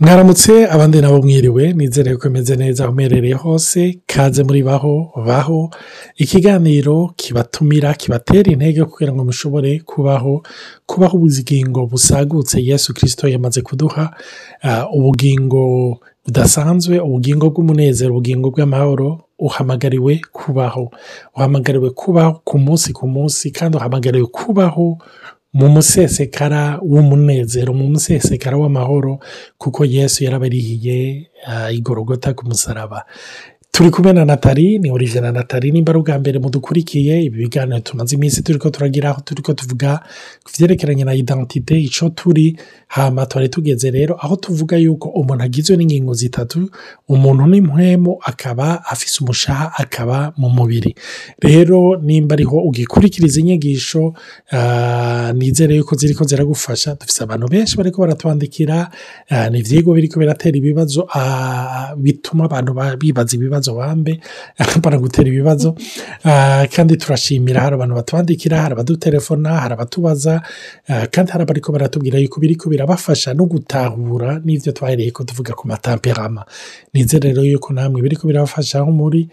mwaramutse abandi nabo mwiriwe nizere ko imeze neza aho uherereye hose kaze muri baho baho. Ikiganiro kibatumira kibatera intege kugira ngo mushobore kubaho kubaho ubugingo busagutse yesu kirisito yamaze kuduha ubugingo budasanzwe ubugingo bw'umunezero ubugingo bw'amahoro uhamagariwe kubaho. Uhamagariwe kubaho ku munsi ku munsi kandi uhamagariwe kubaho mu musesekara w'umunezero mu musesekara w'amahoro kuko yesu yarabarihiye igorogota ku musaraba. Turi kumwe na natali ni orije na natali nimba ari ubwa mbere mudukurikiye ibi biganiro tumaze iminsi turi ko turagira aho turi ko tuvuga ku byerekeranye na identite icyo turi hama twari tugeze rero aho tuvuga yuko umuntu agizwe n'ingingo zitatu umuntu n'impwemu akaba afise umushaha akaba mu mubiri. Rero nimba ariho ugikurikiriza inyigisho nizere yuko ziri ko ziragufasha. Dufite abantu benshi bari ko baratwandikira ni ibyigwa biri ko biratera ibibazo bituma abantu bibaza ibibazo bambe bara gutera ibibazo. Kandi turashimira hari abantu batwandikira hari abadutelefona hari abatubaza kandi hari abari ko baratubwira yuko biri ko birabafasha no gutahura n'ibyo twahereye ko tuvuga ku matamperama. Nizere rero yuko namwe biri ko birabafasha aho muri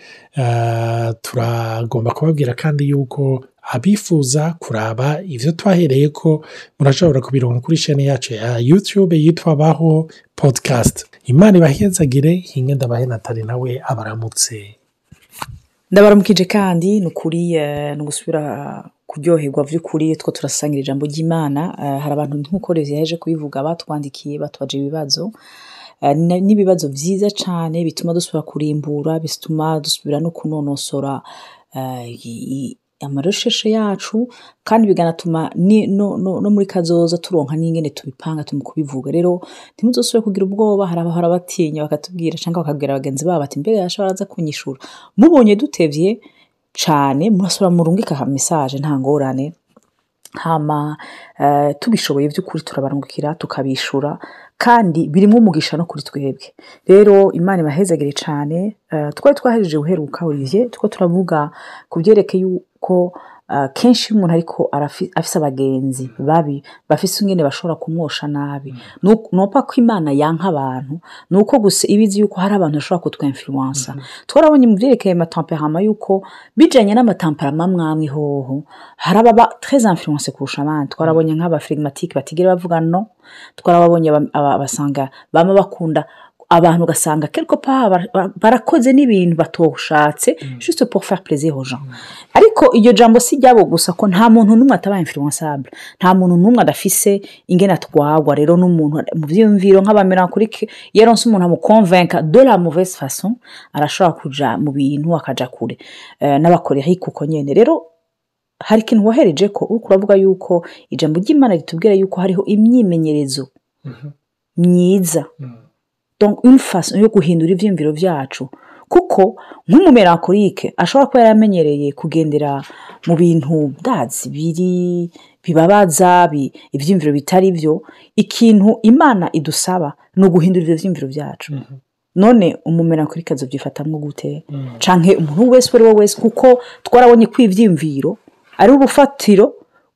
turagomba kubabwira kandi yuko abifuza kuraba ibyo twahereye ko murashobora kubironka kuri sheni yacu ya yutube yitwa baho podikasti imana ibahezagire hinge ndabahe natali nawe abaramutse. Ndabaramukije kandi ni ukuri ni ugusubira kuryoherwa by'ukuri two turasangira ijambo ry'imana. Hari abantu nk'uko yaje kubivuga batwandikiye batubaje ibibazo. N'ibibazo byiza cyane bituma dusubira kurimbura bituma dusubira no kunonosora amarusheshe yacu kandi bikanatuma no muri kazoza turonka n'ingene tubipanga turi kubivuga. Rero ntimuzosubire kugira ubwoba hari abahora batinya bakatubwira cyangwa bakabwira bagenzi babo bati mbere yashobora aza kunyishura. Mubonye dutebye cyane murasura murungika mesaje nta ngorane. Hama tubishoboye by'ukuri turabarungukira tukabishura kandi birimo umugisha no kuri twebwe. Rero imana ibahezagire cyane twari twahejeje guheruka olivier two turavuga ku byerekeye yuko kenshi iyo umuntu ariko afise abagenzi babi bafise ingene bashobora kumwosha nabi. Nuko ko imana yanka abantu ni uko gusa iba izi yuko hari abantu bashobora kutwemfiruwansa twarabonye mu byerekeye amatamperama yuko bijyanye n'amatamperama mwamwe hoho hari ababa treze influence kurusha abandi. Twarabonye nk'abafirigimatike batigera bavuga no twarababonye basanga baba bakunda abantu ugasanga part barakoze n'ibintu batoshatse juste pour faire plaisir aux gens. Ariko iryo jambo si ryabo gusa ko nta muntu n'umwe ataba influençable nta muntu n'umwe adafise ingene atwagwa rero n'umuntu mu byiyumviro nk'abamerankurike yaronse umuntu amukonvenka de la mauvaise façon arashobora kuja mu bintu akaja kure. N'abakorerike uko nyene. Rero hari ikintu wohereje ko uri kuravuga yuko ijambo ry'imana ritubwira yuko hariho imyimenyerezo myiza. Faso yo guhindura ibyiyumviro byacu kuko nk'umumerankorike ashobora kuba yaramenyereye kugendera mu bintu bwazi biri bibabaza ibyiyumviro bitari byo ikintu imana idusaba ni uguhindura ibyo byiyumviro byacu none umumerankorike azabyifatamo gute? Canke umuntu wese uwo ari we wese? Kuko twarabonye ko ibyiyumviro ari urufatiro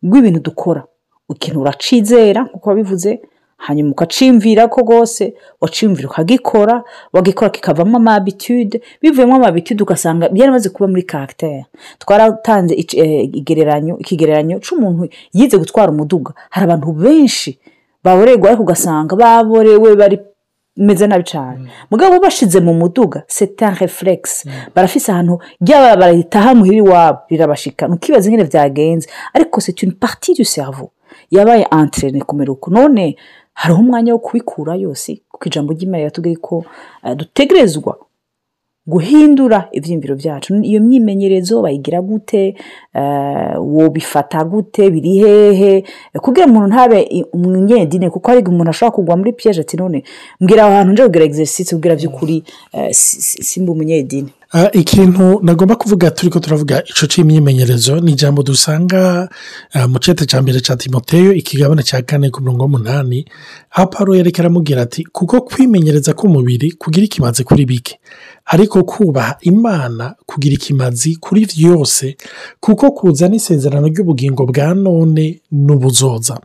rw'ibintu dukora. Ikintu uracizera nk'uko wabivuze hanyuma ukacimvira ko rwose wacimvira ukagikora wagikora kikavamo amabitude bivuyemo amabitude ugasanga byaramaze kuba muri karagiteri twaratanze ikigereranyo ikigereranyo cy'umuntu yize gutwara umuduga. Hari abantu benshi baborerwa ariko ugasanga baborewe bari bimeze nabi cyane mugabo bashize mu muduga seta refuregisi barafise ahantu ryaba barahitaha muhira iwabo rirabashika. Ntukibaze ingene byagenze ariko c'est une partie du cerveau. Yabaye anterene kumera uko none hariho umwanya wo kubikura yose kuko ijambo ry'imana riratubwira ko dutegerezwa guhindura ibyiyumviro byacu iyo myimenyerezo bayigira gute wobifata gute biri hehe? Kugira umuntu ntabe umunyedine kuko hari umuntu ashobora kugwa muri piyeje ati none mbwira aho hantu nje kugira egisesisi ubwira by'ukuri simba umunyedine ikintu nagomba kuvuga turi ko turavuga icyo cy'imyimenyerezo ni ijambo dusanga mu cyete cya mbere cya timoteyo ikigabane cya kane ku mirongo umunani aho paro yerekera amubwira ati kuko kwimenyereza k'umubiri kugira ikimaze kuri bike. Ariko kubaha imana kugira ikimazi kuri vyose kuko kuzana isezerano ry'ubugingo bwa none n'ubuzoza.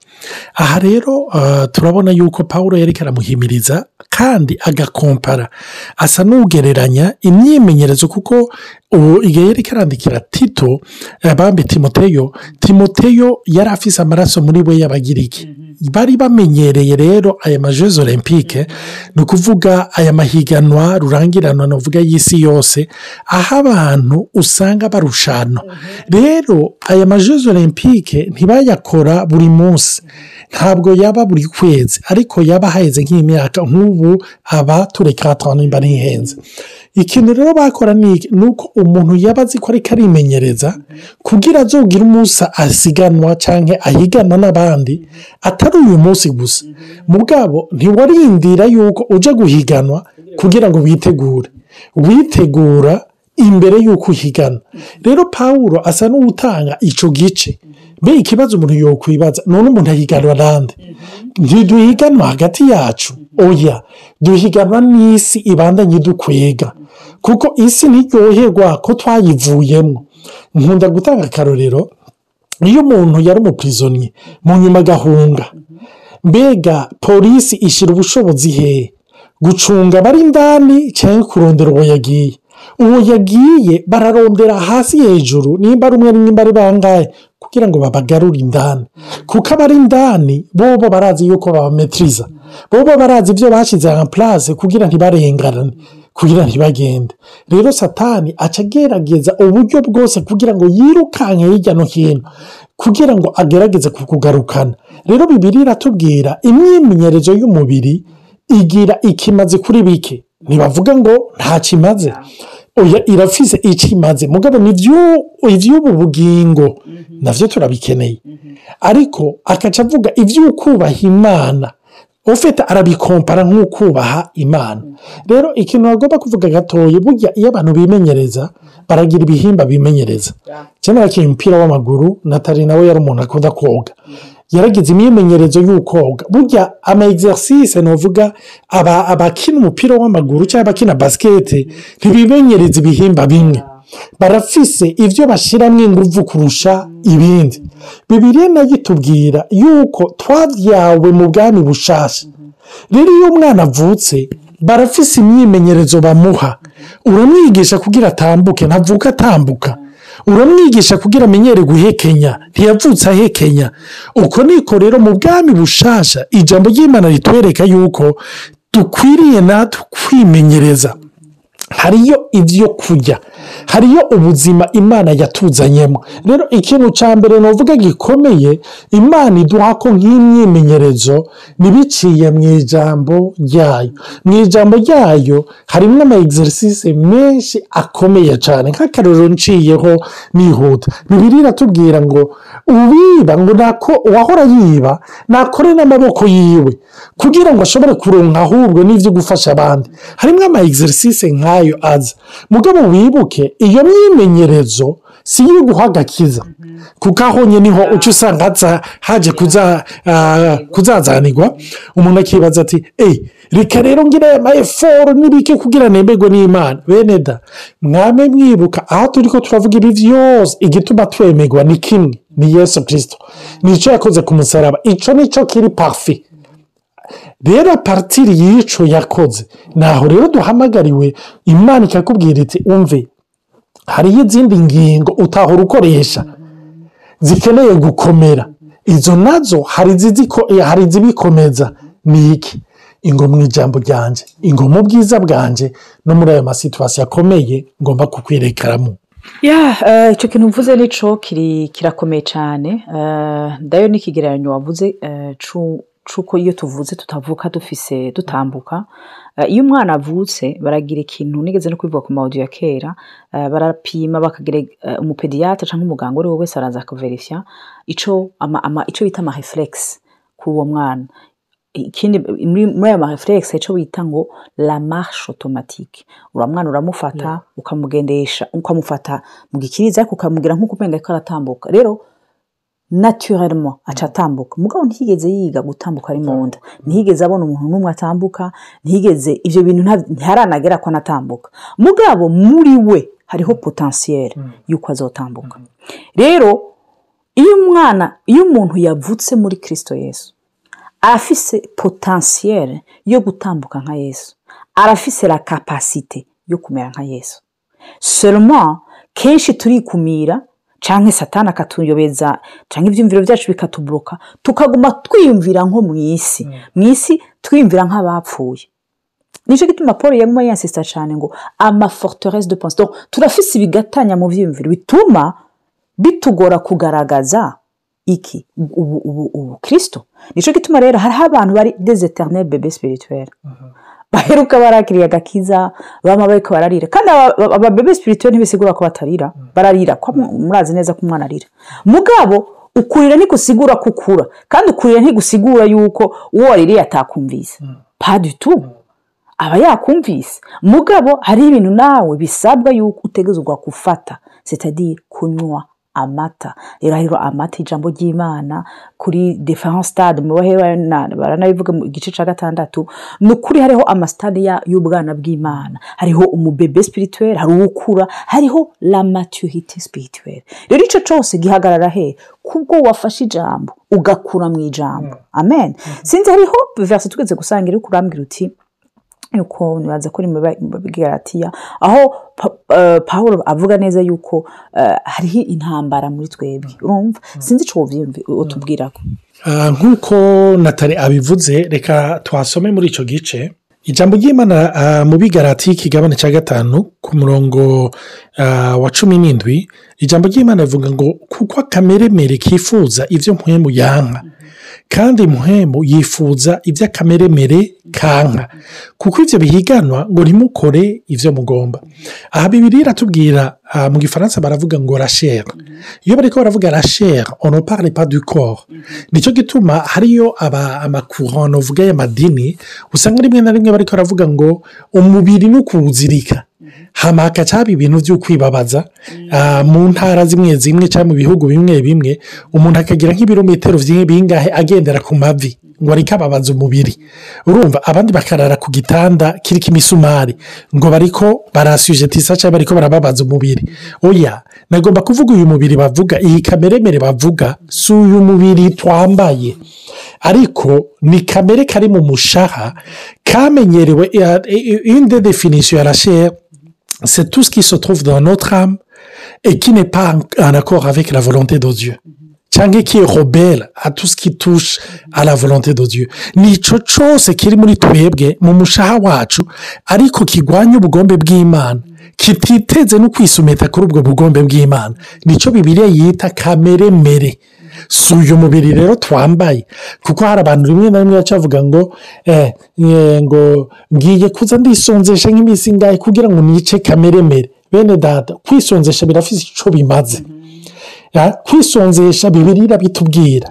Aha rero uh, turabona yuko pawulo yariko aramuhimiriza kandi agakompara. Asa n'ugereranya imyimenyerezo kuko ubu igihe yariko arandikira tito bambi timoteyo timoteyo yari afise amaraso muri we y'abagiriki. Bari bamenyereye rero aya majezi olympique ni ukuvuga aya mahiganwa rurangiranwa navuga y'isi yose aho abantu usanga barushana. Rero aya majezi olympique ntibayakora buri munsi. Ntabwo yaba buri kwezi ariko yaba haheze nk'imyaka nk'ubu aba tureka atanu nimba ntihenze ikintu rero bakora ni uko umuntu yaba azi ko ariko arimenyereza kugira azogire umunsi asiganwa cyangwa ahiganwa n'abandi atari uyu munsi gusa. Mugabo ntiwarindira yuko ujya guhiganwa kugira ngo witegure. Witegura imbere y'uko uhigana. Rero pawuro asa n'uwutanga icyo gice. Mbe ikibazo umuntu yokwibaza none umuntu ahiganwa n'andi? Ntiduhiganwa hagati yacu. Oya duhiganwa n'isi ibandanye dukwega. Kuko isi ntiryoherwa ko twayivuyemo nkunda gutanga akarorero iyo umuntu yari umupirizoniye mu nyuma agahunga. Mbega polisi ishyira ubushobozi hehe gucunga abari indani cyangwa kurondera uwo yagiye? Uwo yagiye bararondera hasi hejuru. Nimba ari umwe nimba ari bangahe? Kugira ngo babagarure indani. Kuko abari indani bobo barazi yuko babametiriza bobo barazi ibyo bashyize nka purase kugira ntibarengane kugira ntibagende. Rero satani aca agerageza uburyo bwose kugira ngo yirukanke hirya no hino kugira ngo agerageze kukugarukana rero bibiri iratubwira imyimenyerezo y'umubiri igira ikimaze kuri bike. Ntibavuga ngo nta kimaze. Oya irafise icyo imaze? Mugabo ni iby'ubu bugingo. Nabyo turabikeneye. Ariko akaca avuga iby'ukubaha imana. Ufite arabikompara nk'ukubaha imana. Rero ikintu bagomba kuvuga gatoya burya iyo abantu bimenyereza baragira ibihimba bimenyereza. Cyane bakinnye umupira w'amaguru natali nawe yari umuntu akunda koga. Yaragize imyimenyerezo y'ukoga burya ama egisesise ni uvuga abakina umupira w'amaguru cyangwa abakina basikete ntibimenyereza ibihimba bimwe. Barafise ibyo bashyiramo ingufu kurusha ibindi. Bibiriya na yo itubwira yuko twabyawe mu bwami bushasha. Rero iyo umwana avutse barafise imyimenyerezo bamuha. Uramwigisha kugira atambuke ntavuka atambuka. Uramwigisha kugira amenyere guhekenya. Ntiyavutse ahekenya. Uko niko rero mu bwami bushasha ijambo ry'imana ritwereka yuko dukwiriye natwe kwimenyereza. Hariyo ibyo kurya. Hariyo ubuzima imana yatuzanyemo. Rero ikintu cya mbere navuga gikomeye imana iduha ko nk'imyimenyerezo ntibiciye mu ijambo ryayo. Mu ijambo ryayo harimo ama egisesise menshi akomeye cyane nk'akarero nciyeho nihuta. Bibiri iratubwira ngo uwiba ngo nako uwahora yiba nakore n'amaboko yiwe kugira ngo ashobore kuronka ahubwo n'ibyo gufasha abandi. Harimo ama egisesise nk'ayo aza. Mugabo wibuke iyo myimenyerezo si iyo guha agakiza kuko aho nyine ni ho uca usanga haje kuzazanirwa. Umuntu akibaza ati eee reka rero ngira aya mayeforo n'ibiki kugira nemberwe n'imana. Bene da mwame mwibuka aho turi ko turavuga ibi byose igituma twemerwa ni kimwe ni yesu kirisito ni cyo yakoze ku musaraba. Icyo ni cyo kiri pafi rero paritiri y'icyo yakoze naho rero duhamagariwe imana ikakubwira iti umve hariho izindi ngingo utahora ukoresha zikeneye gukomera. Izo na zo hari izibikomeza ni iki? Ingo mu ijambo ryanjye ingo mu bwiza bwanjye no muri ayo masituwasiyo akomeye ngomba kukwerekaramo icyo kintu mvuze ni cyo kirakomeye cyane ndayo n'ikigereranyo wavuze cuko iyo tuvuze tutavuka dufise dutambuka. Iyo umwana avutse baragira ikintu nigeze no kubivuga ku mawudiyo ya kera barapima bakagira umupediyate cyangwa umuganga uwo ari we wese araza akaverifya icyo bita amarefuregisi kuri uwo mwana. Ikindi muri ayo marefuregisi icyo bita ngo la marshe otomatike uriya mwana uramufata ukamugendesha ukamufata mu gikiriza ariko ukamubwira nk'uko umenya ko aratambuka. Rero naturellement aca atambuka. Mugabo ntiyigeze yiga gutambuka ari mu nda. Ntiyigeze abona umuntu n'umwe atambuka. Ntiyigeze ibyo bintu ntiharanagera ko anatambuka mugabo muri we hariho potensiyeri y'uko azotambuka. Rero iyo umwana iyo umuntu yavutse muri kirisito yesu arafise potensiyeri yo gutambuka nka yesu arafise la kapasite yo kumera nka yesu. Seulement kenshi turikumira canke satani akatuyobeza canke ivyumviro vyacu bikatuburoka tukaguma twiyumvira nko mu isi. Mu isi twiyumvira nk'abapfuye. Nicyo gituma paul yaguma yansista cyane ngo ama forteresse de donc turafise ibigatanya mu vyiyumviro bituma bitugora kugaragaza iki? Ubu ubu ubu kristo. Nicyo gituma rero hariho abantu bari des éternels bébés spirituels. Baheruka barakiriye agakiza bama bariko bararira. Kandi aba- ababebe spirituel ntibisigura ko batarira bararira ko mu- murazi neza ko umwana arira. Mugabo ukurira ntigusigura ko ukura kandi ukurira ntigusigura yuko uwo waririye atakumvise. Pas du tout. Aba yakumvise. Mugabo hariho ibintu nawe bisabwa yuko utegezwa gufata c'est-à-dire kunywa. Amata. Rero amata ijambo ry'imana kuri mu bahera baranabivuga mu gice cya gatandatu. Ni ukuri hariho amasitade y'ubwana bw'imana. Hariho umubebe spirituel hari uwukura hariho la maturité spirituelle. Rero icyo cyose gihagarara he? Kubwo wafashe ijambo ugakura mu ijambo. Amen. Sinzi hariho verse tugeze gusangira uri kurambwira uti yuko nibaza ko ni mu bigaratiya aho Pa- eh, avuga neza yuko eh, hariho intambara muri twebwe. Urumva? Sinzi icyo utubwira ko Ah, nk'uko natale abivuze reka twasome muri icyo gice. Ijambo ry'imana mu bigarati y'ikigabane cya gatanu ku murongo wa cumi n'indwi ijambo ry'imana rivuga ngo kuko akameremere kifuza ibyo mpwemu yanka kandi muhemu yifuza ibyo akameremere kanka kuko ibyo bihiganwa ngo ntimukore ibyo mugomba. Aha bibiri iratubwira ah, mu gifaransa baravuga ngo rachère iyo bariko baravuga rachère on ne parle pas du corps. Nicyo gituma hariyo aba amakurano uvuga y'amadini usanga rimwe na rimwe bariko baravuga ngo umubiri ni ukuwuzirika hama hagaca haba ibintu byo kwibabaza ah, mu ntara zimwe zimwe cyangwa mu bihugu bimwe bimwe umuntu akagira nk'ibirometero bingahe agendera ku mavi ngo ariko ababaza umubiri. Urumva abandi bakarara ku gitanda kiriko imisumari ngo bariko barasujetisa cyangwa bariko barababaza umubiri. Oya nagomba kuvuga uyu mubiri bavuga iyi kameremere bavuga si uyu mubiri twambaye. Ariko ni kamere kari mu mushaha kamenyerewe ya- i- i- une des définitions ya chair c'est tout ce qui se trouve dans notre âme et qui n'est pas en, accord avec la volonté de Dieu. cyangwa qui est rebelle à tout ce qui touche à la volonté de Dieu. Nico cyose kiri muri twebwe mu mushaha wacu ariko kigwanya ubugombe bw'Imana kititeze no kwisumeta kuri ubwo bugombe bw'Imana ni cyo Bibiliya yita kameremere si uyu mubiri rero twambaye kuko hari abantu rimwe na rimwe baca bavuga ngo ngo ngiye kuza ndisonzesha nk'iminsi ingahe kugira ngo nice kameremere bene data kwisonzesha birafite icyo bimaze kwisonzesha bibiri irabitubwira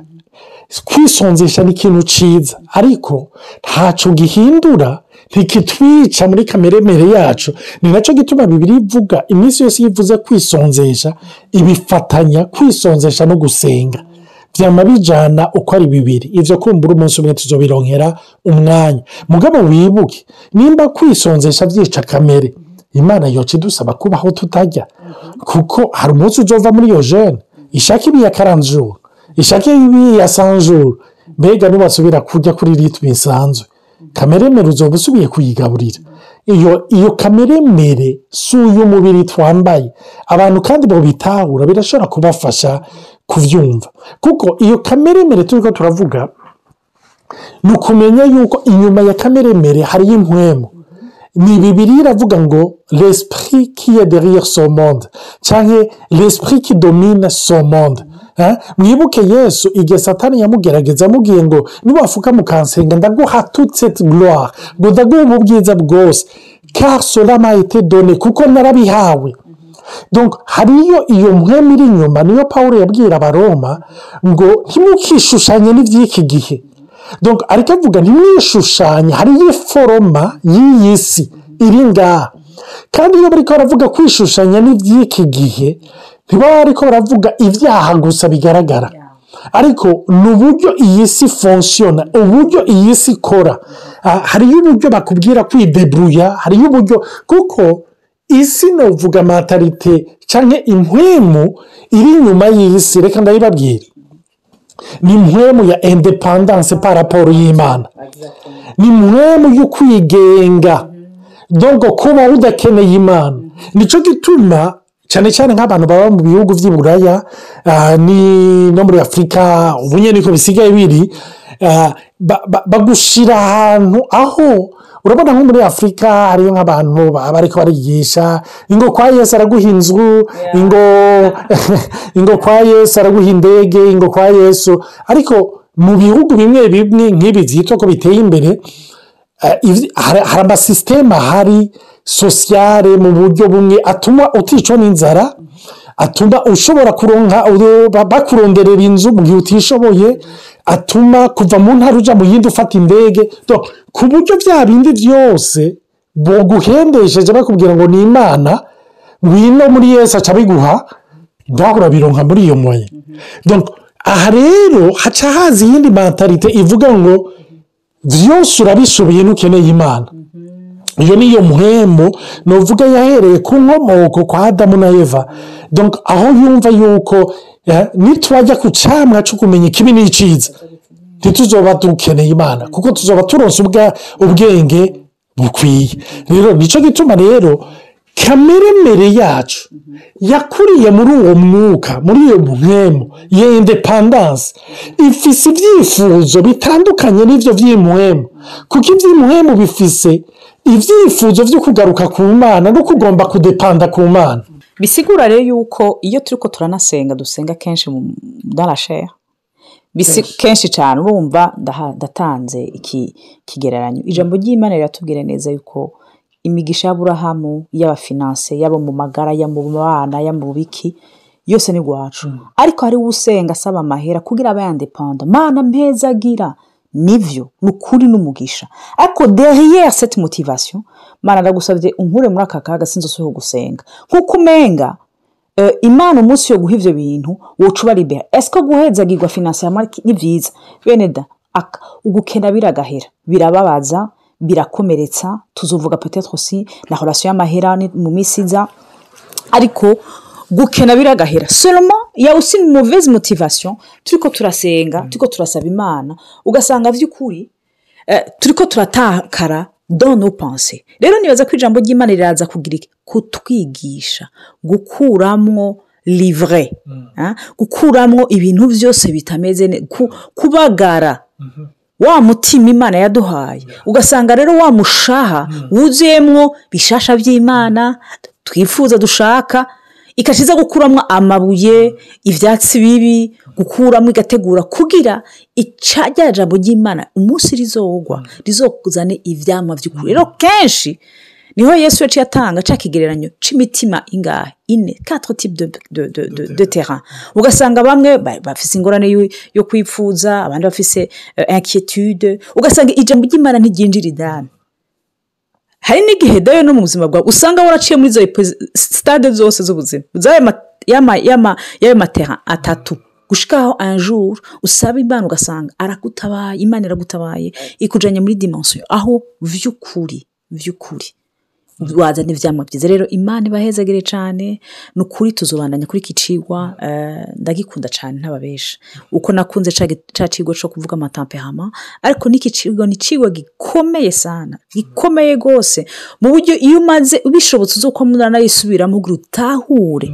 kwisonzesha ni ikintu cyiza ariko ntacyo gihindura ntikitwica muri kameremere yacu ni na cyo gituma bibiri ivuga iminsi yose iyo ivuze kwisonzesha ibifatanya kwisonzesha no gusenga byama bijyana uko ari bibiri. Ibyo kumbura umunsi umwe tuzobironkera umwanya. Mugabo wibuke nimba kwisonzesha byica kamere. Imana yoca idusaba kubaho tutajya kuko hari umunsi uzova muri iyo jene ishaka ibi ya karanjuru ishaka ibi ya sanjuru mbega nubasubira kurya kuri ritme isanzwe. Kameremere uzoba usubiye kuyigaburira. Iyo kameremere si uyu mubiri twambaye abantu kandi babitahura birashobora kubafasha kubyumva kuko iyo kameremere turi ko turavuga ni ukumenya yuko inyuma ya kameremere hariyo impwemu ni bibiri iravuga ngo l'esprit qui est derrière son monde cyangwa l'esprit qui domine son monde mwibuke yesu igihe satani yamugerageza amubwiye ngo niwafuka mukansenga ndaguha cette gloire ngo ndaguha ubu bwiza bwose. Car cela m'a été donné kuko narabihawe. Hariyo iyo mpwemu iri inyuma niyo paul yabwira abaroma ngo ntimukishushanye n'iby'iki gihe. Ariko avuga ntimwishushanye hariyo iforoma y'iyi si iri ngaha. Kandi iyo bariko baravuga kwishushanya n'iby'iki gihe ntibaba bariko baravuga ibyaha gusa bigaragara. Ariko ni uburyo iyi si fonsiyona uburyo iyi si ikora. Ah, hariyo uburyo bakubwira kwideburuya hariyo uburyo kuko isi ni uvuga matarite cyangwa impwemu iri inyuma y'isi. Reka ndabibabwira ni impwemu ya indepandanse paraporo y'imana. Ni impwemu yo kwigenga. Dogo kuba udakeneye imana. Nicyo gituma cyane cyane nk'abantu baba mu bihugu by'i buraya ah, no muri afurika ubu nyine niko bisigaye biri ah, ba- ba- bagushyira ahantu aho urabona nko muri afurika hariyo nk'abantu baba ariko barigisha ingo kwa yesu araguha inzu ingo kwa yesu araguha indege ingo kwa yesu. Ariko mu bihugu bimwe bimwe nk'ibi byitwa ko biteye imbere hari hari amasisiteme ahari sosiyare mu buryo bumwe atuma uticwa n'inzara atuma ushobora kuronka bakuronderera inzu mu gihe utishoboye atuma kuva mu ntara ujya mu yindi ufata indege. Ku buryo bya bindi byose boguhendesheje bakubwira ngo ni imana wino muri yesu aca abiguha nawe urabironka muri iyo moye Donc, aha rero haca haza iyindi mentalite ivuga ngo byose urabishoboye n'ukeneye imana. Iyo niyo muhembo ni uvuga yahereye ku nkomoko kwa adamu na eva. Aho yumva yuko eh, nitwajya ku cyamwa cyo kumenya ikibi n'icyiza ntituzoba dukeneye imana kuko tuzoba turonse ubwa- ubwenge bukwiye. Rero ni cyo gituma rero kameremere yacu yakuriye muri uwo mwuka muri iyo muhemu. Ya indepandanse ifise ibyifuzo bitandukanye n'ibyo by'imuhemu kuko iby'imuhemu bifise ibyifuzo byo kugaruka ku mana no kugomba kudepanda ku mana. Bisigura rero yuko iyo turi ko turanasenga dusenga kenshi mu darasheri bisi kenshi. cyane urumva ndatanze iki kigereranyo. Ijambo ry'imana riratubwira neza yuko imigisha y'aburahamu y'abafinanse yaba mu magara ya mu bana ya mu biki yose ni rwacu. Ariko hariho usenga asaba amahera kugira abe yandepanda mana mpezagira nivyo ni ukuri n'umugisha. Ariko derrière cette motivation mana ndagusabye unkure muri aka kaga sinzi usohoye gusenga. Nk'uko umenga eh, imana umunsi yo guha ivyo bintu woca uba libera. Ese ko guhezagirwa finansiyama ni byiza bene da ugukena biragahera. Birababaza birakomeretsa. Tuzovuga peut-être aussi na relation y'amahera mu minsi iza. Ariko gukena biragahera. Seulement il y a aussi une mauvaise motivation. Turiko turasenga turiko turasaba imana. Ugasanga vy'ukuri eh, turiko turatakara dans nos pensées. Rero nibaza ko ijambo ry'imana riraza kugira kutwigisha. Gukuramwo livre ah, gukuramwo ibintu byose bitameze kubagara. Wa mutima imana yaduhaye. Ugasanga rero wa mushaha wuzuyemwo bishasha by'imana twifuza dushaka ikaciza gukuramo amabuye ibyatsi bibi gukuramo igategura kugira ica rya jambo ry'imana umunsi rizogwa rizokuzane ibyama by'ukuri rero kenshi ni ho yesu yaciye atanga cya kigereranyo c'imitima ingahe? Ine quatre types de, de, terrain. Ugasanga bamwe ba- bafise ingorane yo- kwipfuza abandi bafise uh, inquietude ugasanga ijambo ry'imana ntiryinjira indani. Hari n'igihe dawe no mu buzima bwawe usanga waraciye muri izo sitade zose z'ubuzima. Y'ayo matera atatu. Gushikaho un jour usaba imana ugasanga aragutabaye imana iragutabaye ikujanye muri dimension. Aho vy'ukuri vy'ukuri. Wazana ivyamwa byiza. Rero imana ibahezagire cyane ni ukuri tuzobandanya kuri iki cigwa eh, ndagikunda cyane ntababesha uko nakunze ca cigwa co kuvuga amatampehama ariko n'iki cigwa ni cigwa gikomeye sana gikomeye rwose. Mu buryo iyo umaze ubishobotse uzokuba munana yisubiramo kugira utahure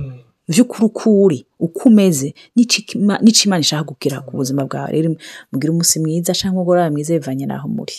vy'ukuri uko uri uko umeze n'ico imana ishaka gukira ku buzima bwawe. Rero mugire umunsi mwiza cyangwa umugoroba mwiza bivanye n'aho muri.